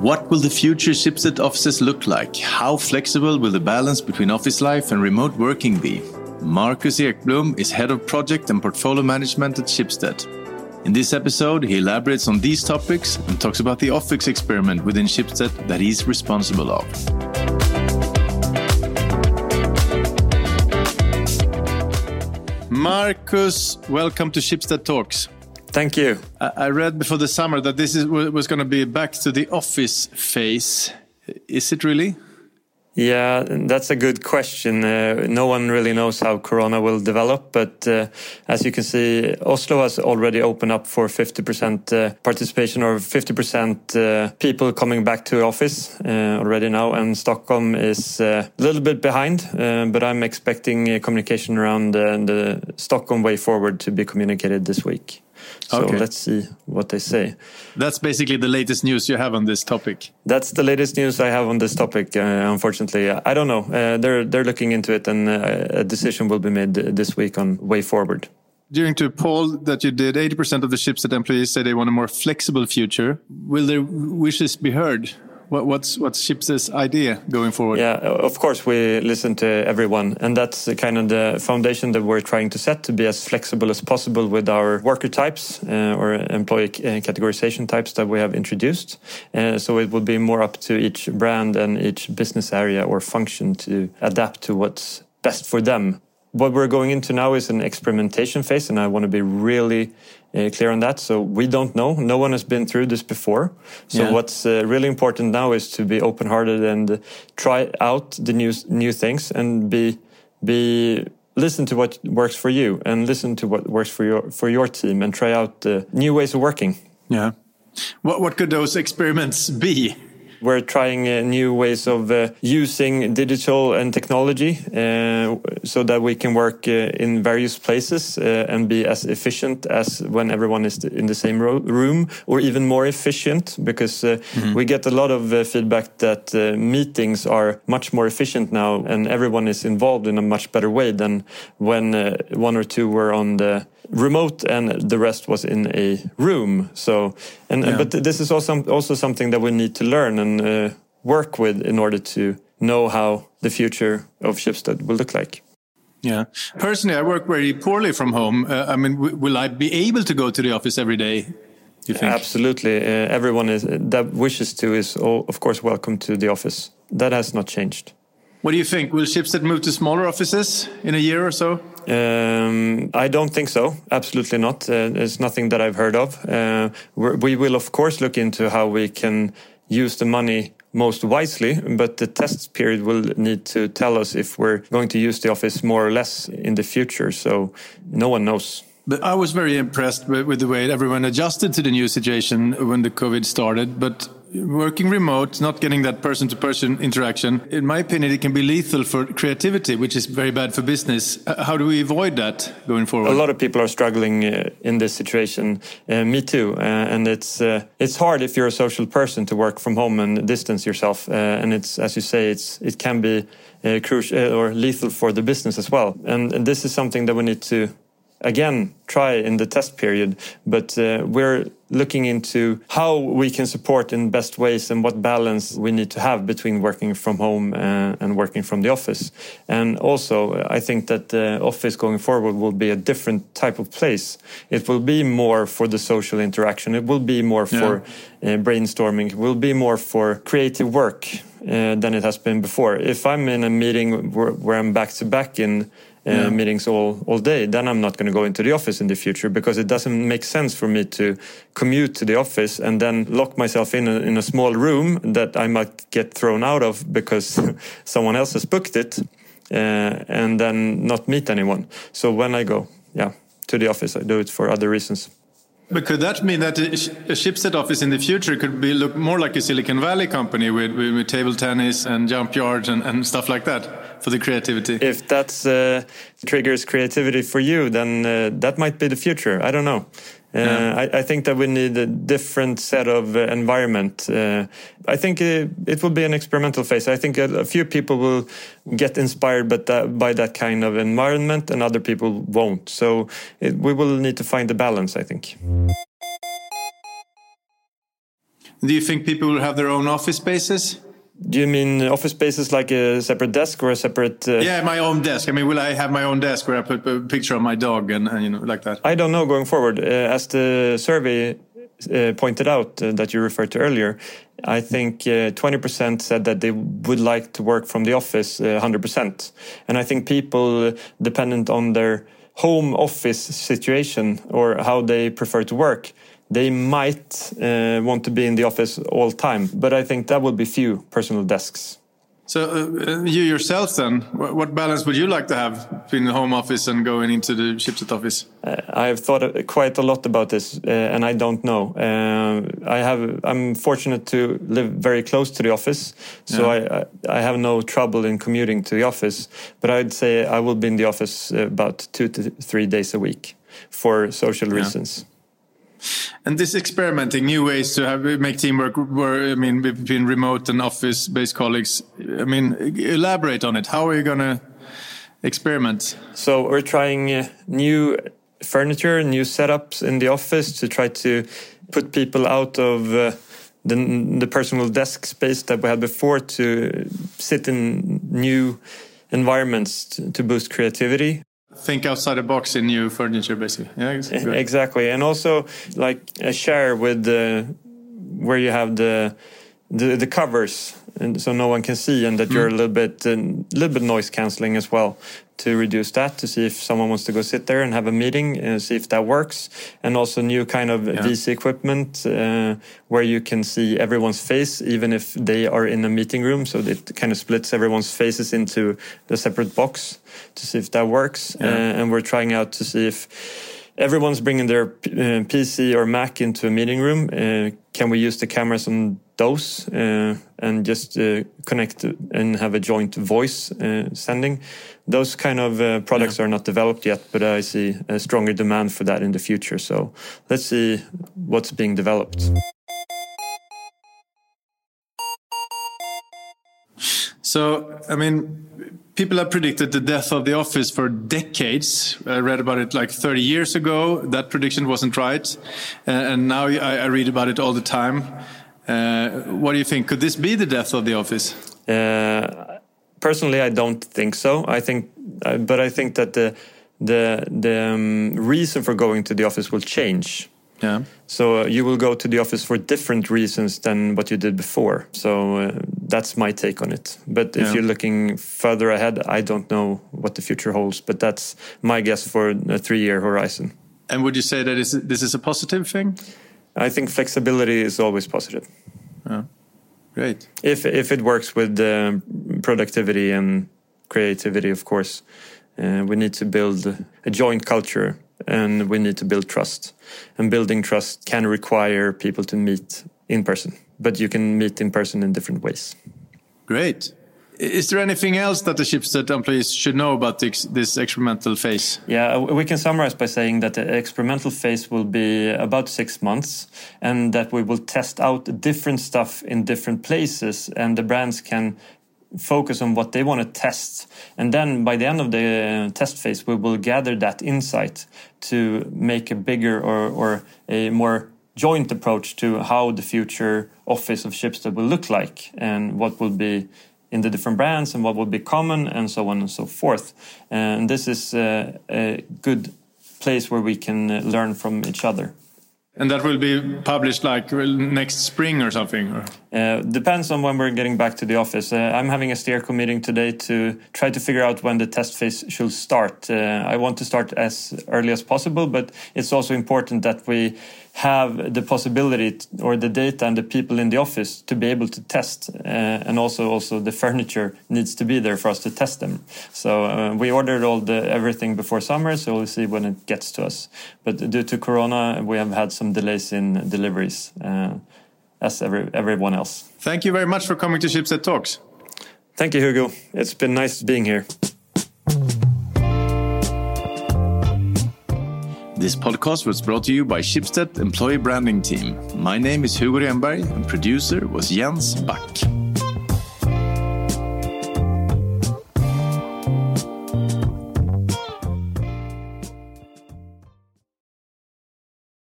What will the future Schibsted offices look like? How flexible will the balance between office life and remote working be? Marcus Ekblom is head of project and portfolio management at Schibsted. In this episode, he elaborates on these topics and talks about the office experiment within Schibsted that he's responsible of. Marcus, welcome to Schibsted Talks. Thank you. I read before the summer that this is, was going to be back to the office phase. Is it really? Yeah, that's a good question. Uh, no one really knows how Corona will develop, but uh, as you can see, Oslo has already opened up for 50% uh, participation or 50% uh, people coming back to office uh, already now, and Stockholm is uh, a little bit behind. but I'm expecting communication around the Stockholm way forward to be communicated this week. So okay. let's see what they say. That's basically the latest news you have on this topic. That's the latest news I have on this topic. Uh, unfortunately, I don't know. Uh, they're they're looking into it, and uh, a decision will be made this week on way forward. During to poll that you did, 80% of the Schibsted employees say they want a more flexible future. Will their wishes be heard? What, what's what's Schibsted's idea going forward? Yeah, of course we listen to everyone, and that's kind of the foundation that we're trying to set to be as flexible as possible with our worker types uh, or employee uh, categorization types that we have introduced. Uh, so it will be more up to each brand and each business area or function to adapt to what's best for them what we're going into now is an experimentation phase, and I want to be really uh, clear on that. So we don't know. No one has been through this before. So yeah. what's uh, really important now is to be open-hearted and uh, try out the new new things and be be listen to what works for you and listen to what works for your for your team and try out new ways of working. Yeah. What what could those experiments be? We're trying uh, new ways of uh, using digital and technology uh, so that we can work uh, in various places and be as efficient as when everyone is in the same room, or even more efficient because mm -hmm. we get a lot of feedback that meetings are much more efficient now and everyone is involved in a much better way than when one or two were on the remote and the rest was in a room. So, and yeah. but this is also also something that we need to learn and uh, work with in order to know how the future of Schibsted will look like. Yeah, personally, I work very poorly from home. Uh, I mean, will I be able to go to the office every day? You think? Absolutely, uh, everyone is that wishes to is of course welcome to the office. That has not changed. What do you think? Will Schibsted move to smaller offices in a year or so? Um, I don't think so. Absolutely not. Uh, it's nothing that I've heard of. Uh, we will, of course, look into how we can use the money most wisely, but the test period will need to tell us if we're going to use the office more or less in the future. So no one knows. But I was very impressed with, with the way everyone adjusted to the new situation when the COVID started. But working remote, not getting that person to person interaction, in my opinion, it can be lethal for creativity, which is very bad for business. Uh, how do we avoid that going forward? A lot of people are struggling uh, in this situation. Uh, me too. Uh, and it's, uh, it's hard if you're a social person to work from home and distance yourself. Uh, and it's, as you say, it's, it can be crucial or lethal for the business as well. And, and this is something that we need to again try in the test period but uh, we're looking into how we can support in best ways and what balance we need to have between working from home and, uh, and working from the office. And also i think that the office going forward will be a different type of place. It will be more for the social interaction. It will be more for yeah. uh, brainstorming. It will be more for creative work uh, than it has been before. If i'm in a meeting where, where i'm back to back in yeah. meetings all, all day, then I'm not going to go into the office in the future because it doesn't make sense for me to commute to the office and then lock myself in a, in a small room that I might get thrown out of because someone else has booked it uh, and then not meet anyone. So when I go, yeah, to the office, I do it for other reasons. But could that mean that a, Schibsted office in the future could be look more like a Silicon Valley company with, with, with table tennis and jump yards and, and, stuff like that for the creativity? If that uh, triggers creativity for you, then uh, that might be the future. I don't know. Yeah. Uh, I, I, think that we need a different set of uh, environment. Uh, I think it, it, will be an experimental phase. I think a, a few people will get inspired but that, by that, kind of environment, and other people won't. So it, we will need to find the balance. I think. Do you think people will have their own office spaces? Do you mean office spaces like a separate desk or a separate? Uh... Yeah, my own desk. I mean, will I have my own desk where I put a picture of my dog and, and you know like that? I don't know going forward. Uh, as the survey uh, pointed out uh, that you referred to earlier, I think 20% uh, said that they would like to work from the office 100%. Uh, and I think people, dependent on their home office situation or how they prefer to work, they might uh, want to be in the office all time, but I think that would be few personal desks. So uh, you yourself then, what balance would you like to have between the home office and going into the Schibsted office? Uh, I have thought quite a lot about this, uh, and I don't know. Uh, I have, I'm fortunate to live very close to the office, so yeah. I, I have no trouble in commuting to the office. But I'd say I will be in the office about two to three days a week for social yeah. And this experimenting new ways to have make teamwork I mean, between remote and office-based colleagues. I mean, elaborate on it. How are you going to experiment? So we're trying uh, new furniture, new setups in the office to try to put people out of uh, the, the personal desk space that we had before to sit in new environments to, to boost creativity think outside the box in new furniture basically. Yeah exactly. And also like a share with the where you have the the, the covers and so no one can see and that mm. you're a little bit a little bit noise cancelling as well to reduce that to see if someone wants to go sit there and have a meeting and see if that works and also new kind of yeah. VC equipment uh, where you can see everyone's face even if they are in a meeting room so it kind of splits everyone's faces into the separate box to see if that works yeah. uh, and we're trying out to see if everyone's bringing their uh, PC or Mac into a meeting room. Uh, can we use the cameras on those uh, and just uh, connect and have a joint voice uh, sending? Those kind of uh, products yeah. are not developed yet, but I see a stronger demand for that in the future. So let's see what's being developed. So, I mean, people have predicted the death of the office for decades. I read about it like 30 years ago. That prediction wasn't right. And now I, I, read about it all the time. Uh, what do you think? Could this be the death of the office? Uh, personally, I don't think so. I think, uh, but I think that the the the um, reason for going to the office will change. Yeah. So uh, you will go to the office for different reasons than what you did before. So uh, that's my take on it. But if yeah. you're looking further ahead, I don't know what the future holds. But that's my guess for a three-year horizon. And would you say that is, this is a positive thing? I think flexibility is always positive. Yeah. Great. If if it works with uh, productivity and creativity, of course, uh, we need to build a joint culture and we need to build trust. And building trust can require people to meet in person, but you can meet in person in different ways. Great. Is there anything else that the Schibsted employees should know about this, this, experimental phase? Yeah, we can summarize by saying that the experimental phase will be about six months and that we will test out different stuff in different places and the brands can focus on what they want to test. And then by the end of the uh, test phase, we will gather that insight to make a bigger or, or a more joint approach to how the future office of Schibsted will look like and what will be in the different brands and what will be common and so on and so forth. And this is a, a good place where we can uh, learn from each other. And that will be published like next spring or something? Or? Uh, depends on when we're getting back to the office. Uh, I'm having a steerco meeting today to try to figure out when the test phase should start. Uh, I want to start as early as possible, but it's also important that we have the possibility or the data and the people in the office to be able to test uh, and also also the furniture needs to be there for us to test them so uh, we ordered all the everything before summer so we'll see when it gets to us but due to corona we have had some delays in deliveries uh, as every, everyone else thank you very much for coming to Schibsted Talks thank you hugo it's been nice being here This podcast was brought to you by Schibsted Employee Branding Team. My name is Hugo Renberg and producer was Jens Back.